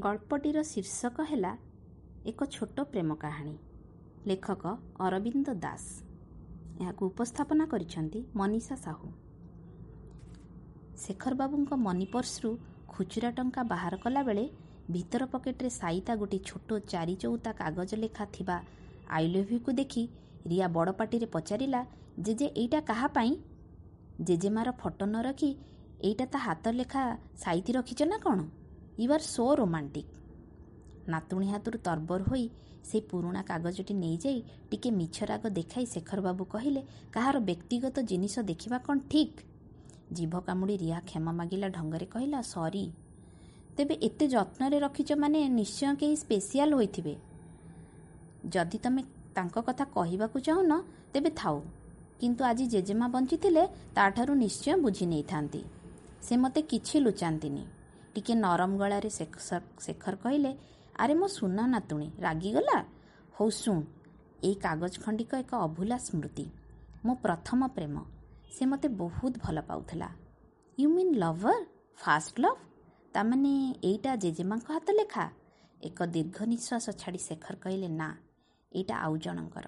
ଗଳ୍ପଟିର ଶୀର୍ଷକ ହେଲା ଏକ ଛୋଟ ପ୍ରେମ କାହାଣୀ। ଲେଖକ ଅରବିନ୍ଦ ଦାସ। ଏହାକୁ ଉପସ୍ଥାପନା କରିଛନ୍ତି ମନୀଷା ସାହୁ। ଶେଖର ବାବୁଙ୍କ ମନି ପର୍ସରୁ ଖୁଚୁରା ଟଙ୍କା ବାହାର କଲାବେଳେ ଭିତର ପକେଟରେ ସାଇତା ଗୋଟିଏ ଛୋଟ ଚାରି ଚଉତା କାଗଜ ଲେଖା ଥିବା ଆଇ ଲଭ୍ ୟୁକୁ ଦେଖି ରିଆ ବଡ଼ ପାଟିରେ ପଚାରିଲା ଜେଜେ ଏଇଟା କାହା ପାଇଁ? ଜେଜେମାର ଫଟୋ ନ ରଖି ଏଇଟା ତା ହାତ ଲେଖା ସାଇତି ରଖିଛ ନା କ'ଣ? ୟୁ ଆର୍ ସୋ ରୋମାଣ୍ଟିକ୍ ନାତୁଣୀ ହାତରୁ ତର୍ବର ହୋଇ ସେ ପୁରୁଣା କାଗଜଟି ନେଇଯାଇ ଟିକେ ମିଛ ରାଗ ଦେଖାଇ ଶେଖର ବାବୁ କହିଲେ କାହାର ବ୍ୟକ୍ତିଗତ ଜିନିଷ ଦେଖିବା କ'ଣ ଠିକ୍? ଜିଭ କାମୁଡ଼ି ରିଆ କ୍ଷମା ମାଗିଲା ଢଙ୍ଗରେ କହିଲା ସରି। ତେବେ ଏତେ ଯତ୍ନରେ ରଖିଛ ମାନେ ନିଶ୍ଚୟ କେହି ସ୍ପେସିଆଲ ହୋଇଥିବେ। ଯଦି ତମେ ତାଙ୍କ କଥା କହିବାକୁ ଚାହୁଁନ ତେବେ ଥାଉ। କିନ୍ତୁ ଆଜି ଜେଜେମା ବଞ୍ଚିଥିଲେ ତାଠାରୁ ନିଶ୍ଚୟ ବୁଝି ନେଇଥାନ୍ତି। ସେ ମୋତେ କିଛି ଲୁଚାନ୍ତିନି। ଟିକେ ନରମ ଗଳାରେ ଶେଖର କହିଲେ ଆରେ ମୋ ସୁନା ନାତୁଣୀ ରାଗିଗଲା? ହଉ ଶୁଣ ଏଇ କାଗଜ ଖଣ୍ଡିକ ଏକ ଅଭୁଲା ସ୍ମୃତି। ମୋ ପ୍ରଥମ ପ୍ରେମ। ସେ ମୋତେ ବହୁତ ଭଲ ପାଉଥିଲା। You mean lover first love ତାମାନେ ଏଇଟା ଜେଜେମାଙ୍କ ହାତ ଲେଖା ଏକ ଦୀର୍ଘ ନିଶ୍ୱାସ ଛାଡ଼ି ଶେଖର କହିଲେ ନା ଏଇଟା ଆଉ ଜଣଙ୍କର।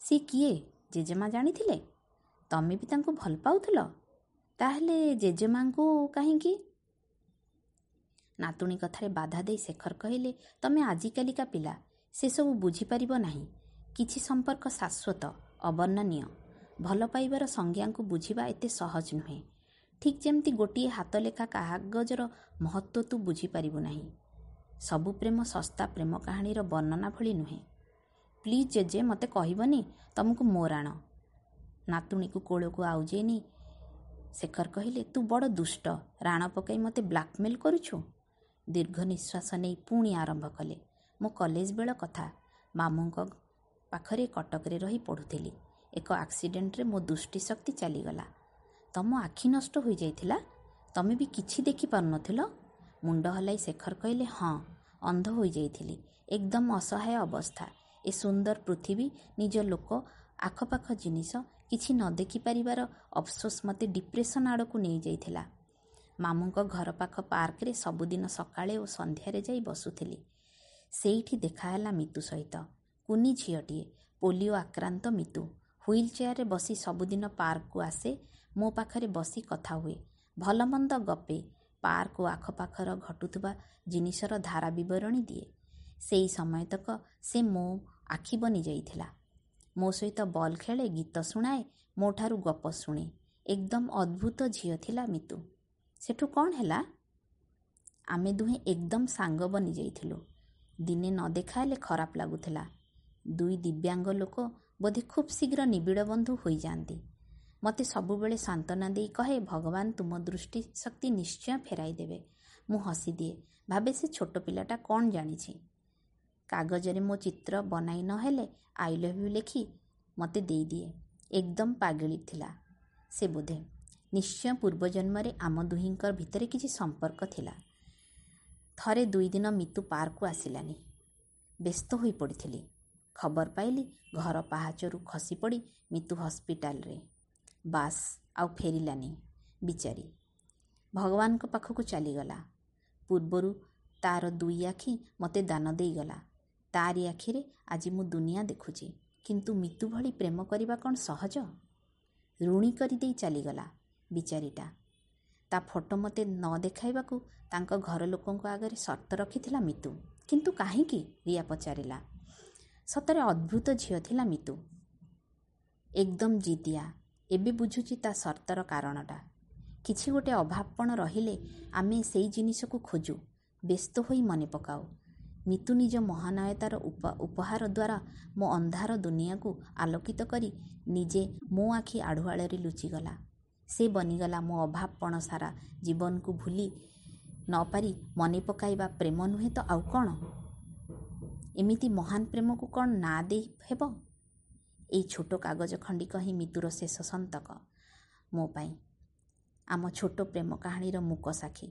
ସିଏ କିଏ? ଜେଜେମା ଜାଣିଥିଲେ? ତମେ ବି ତାଙ୍କୁ ଭଲ ପାଉଥିଲ? ତାହେଲେ ଜେଜେମାଙ୍କୁ କାହିଁକି ନାତୁଣୀ କଥାରେ ବାଧା ଦେଇ ଶେଖର କହିଲେ ତମେ ଆଜିକାଲିକା ପିଲା ସେସବୁ ବୁଝିପାରିବ ନାହିଁ। କିଛି ସମ୍ପର୍କ ଶାଶ୍ୱତ ଅବର୍ଣ୍ଣନୀୟ। ଭଲ ପାଇବାର ସଂଜ୍ଞାଙ୍କୁ ବୁଝିବା ଏତେ ସହଜ ନୁହେଁ। ଠିକ୍ ଯେମିତି ଗୋଟିଏ ହାତ ଲେଖା କାଗଜର ମହତ୍ଵ ତୁ ବୁଝିପାରିବୁ ନାହିଁ। ସବୁ ପ୍ରେମ ଶସ୍ତା ପ୍ରେମ କାହାଣୀର ବର୍ଣ୍ଣନା ଭଳି ନୁହେଁ। ପ୍ଲିଜ୍ ଜେଜେ ମୋତେ କହିବନି ତମକୁ ମୋ ରାଣ ନାତୁଣୀକୁ କୋଳକୁ ଆଉଜେଇ ନେଇ ଶେଖର କହିଲେ ତୁ ବଡ଼ ଦୁଷ୍ଟ। ରାଣ ପକାଇ ମୋତେ ବ୍ଲାକମେଲ୍ କରୁଛୁ? ଦୀର୍ଘ ନିଶ୍ୱାସ ନେଇ ପୁଣି ଆରମ୍ଭ କଲେ। ମୋ କଲେଜ ବେଳ କଥା ମାମୁଙ୍କ ପାଖରେ କଟକରେ ରହି ପଢ଼ୁଥିଲି। ଏକ ଆକ୍ସିଡେଣ୍ଟରେ ମୋ ଦୃଷ୍ଟି ଶକ୍ତି ଚାଲିଗଲା। ତମ ଆଖି ନଷ୍ଟ ହୋଇଯାଇଥିଲା? ତମେ ବି କିଛି ଦେଖିପାରୁନଥିଲ ମୁଣ୍ଡ ହଲାଇ ଶେଖର କହିଲେ ହଁ ଅନ୍ଧ ହୋଇଯାଇଥିଲି। ଏକଦମ ଅସହାୟ ଅବସ୍ଥା। ଏ ସୁନ୍ଦର ପୃଥିବୀ ନିଜ ଲୋକ ଆଖପାଖ ଜିନିଷ କିଛି ନ ଦେଖିପାରିବାର ଅଫସୋସ ମୋତେ ଡିପ୍ରେସନ୍ ଆଡ଼କୁ ନେଇଯାଇଥିଲା। ମାମୁଙ୍କ ଘର ପାଖ ପାର୍କରେ ସବୁଦିନ ସକାଳେ ଓ ସନ୍ଧ୍ୟାରେ ଯାଇ ବସୁଥିଲି। ସେଇଠି ଦେଖାହେଲା ମିତୁ ସହିତ। କୁନି ଝିଅଟିଏ ପୋଲିଓ ଆକ୍ରାନ୍ତ ମିତୁ। ହୁଇଲ୍ ଚେୟାରରେ ବସି ସବୁଦିନ ପାର୍କକୁ ଆସେ ମୋ ପାଖରେ ବସି କଥା ହୁଏ। ଭଲମନ୍ଦ ଗପେ ପାର୍କ ଓ ଆଖପାଖର ଘଟୁଥିବା ଜିନିଷର ଧାରା ବିବରଣୀ ଦିଏ। ସେଇ ସମୟତକ ସେ ମୋ ଆଖି ବନି ଯାଇଥିଲା। ମୋ ସହିତ ବଲ୍ ଖେଳେ ଗୀତ ଶୁଣାଏ ମୋ ଠାରୁ ଗପ ଶୁଣେ। ଏକଦମ ଅଦ୍ଭୁତ ଝିଅ ଥିଲା ମିତୁ। ସେଠୁ କ'ଣ ହେଲା? ଆମେ ଦୁହେଁ ଏକଦମ ସାଙ୍ଗ ବନିଯାଇଥିଲୁ ଦିନେ ନ ଦେଖା ହେଲେ ଖରାପ ଲାଗୁଥିଲା। ଦୁଇ ଦିବ୍ୟାଙ୍ଗ ଲୋକ ବୋଧେ ଖୁବ୍ ଶୀଘ୍ର ନିବିଡ଼ ବନ୍ଧୁ ହୋଇଯାଆନ୍ତି। ମୋତେ ସବୁବେଳେ ସାନ୍ତ୍ୱନା ଦେଇ କହେ ଭଗବାନ ତୁମ ଦୃଷ୍ଟି ଶକ୍ତି ନିଶ୍ଚୟ ଫେରାଇ ଦେବେ। ମୁଁ ହସିଦିଏ। ଭାବେ ସେ ଛୋଟ ପିଲାଟା କ'ଣ ଜାଣିଛି? କାଗଜରେ ମୋ ଚିତ୍ର ବନାଇ ନହେଲେ ଆଇ ଲଭ୍ ୟୁ ଲେଖି ମୋତେ ଦେଇଦିଏ। ଏକଦମ ପାଗଳି ଥିଲା ସେ ବୋଧେ। ନିଶ୍ଚୟ ପୂର୍ବଜନ୍ମରେ ଆମ ଦୁହିଁଙ୍କ ଭିତରେ କିଛି ସମ୍ପର୍କ ଥିଲା। ଥରେ ଦୁଇ ଦିନ ମିତୁ ପାର୍କକୁ ଆସିଲାନି। ବ୍ୟସ୍ତ ହୋଇ ପଡ଼ିଥିଲି। ଖବର ପାଇଲି ଘର ପାହାଚରୁ ଖସି ପଡ଼ି ମିତୁ ହସ୍ପିଟାଲରେ। ବାସ୍ ଆଉ ଫେରିଲାନି ବିଚାରୀ। ଭଗବାନଙ୍କ ପାଖକୁ ଚାଲିଗଲା। ପୂର୍ବରୁ ତାର ଦୁଇ ଆଖି ମୋତେ ଦାନ ଦେଇଗଲା। ତାରି ଆଖିରେ ଆଜି ମୁଁ ଦୁନିଆ ଦେଖୁଛି କିନ୍ତୁ ମିତୁ ଭଳି ପ୍ରେମ କରିବା କ'ଣ ସହଜ? ଋଣୀ କରିଦେଇ ଚାଲିଗଲା। ବିଚାରୀଟା। ତା ଫଟୋ ମୋତେ ନ ଦେଖାଇବାକୁ ତାଙ୍କ ଘର ଲୋକଙ୍କ ଆଗରେ ସର୍ତ୍ତ ରଖିଥିଲା ମିତୁ। କିନ୍ତୁ କାହିଁକି? ରିଆ ପଚାରିଲା। ସତରେ ଅଦ୍ଭୁତ ଝିଅ ଥିଲା ମିତୁ। ଏକଦମ ଜିଦିଆ। ଏବେ ବୁଝୁଛି ତା ସର୍ତ୍ତର କାରଣଟା। କିଛି ଗୋଟେ ଅଭାବପଣ ରହିଲେ ଆମେ ସେଇ ଜିନିଷକୁ ଖୋଜୁ ବ୍ୟସ୍ତ ହୋଇ ମନେ ପକାଉ। ମିତୁ ନିଜ ମହାନାୟତାର ଉପହାର ଦ୍ୱାରା ମୋ ଅନ୍ଧାର ଦୁନିଆକୁ ଆଲୋକିତ କରି ନିଜେ ମୋ ଆଖି ଆଢ଼ୁଆଳରେ ଲୁଚିଗଲା। ସେ ବନିଗଲା ମୋ ଅଭାବପଣ ସାରା। ଜୀବନକୁ ଭୁଲି ନପାରି ମନେ ପକାଇବା ପ୍ରେମ ନୁହେଁ ତ ଆଉ କ'ଣ? ଏମିତି ମହାନ ପ୍ରେମକୁ କ'ଣ ନାଁ ଦେଇ ହେବ? ଏଇ ଛୋଟ କାଗଜ ଖଣ୍ଡିକ ହିଁ ମିତୁର ଶେଷ ସନ୍ତକ। ମୋ ପାଇଁ ଆମ ଛୋଟ ପ୍ରେମ କାହାଣୀର ମୁକ ସାକ୍ଷୀ।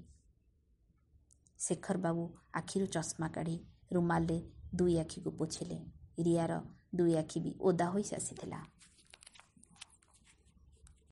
ଶେଖର ବାବୁ ଆଖିରୁ ଚଷମା କାଢ଼ି ରୁମାଲରେ ଦୁଇ ଆଖିକୁ ପୋଛିଲେ। ରିଆର ଦୁଇ ଆଖି ବି ଓଦା ହୋଇ ଆସିଥିଲା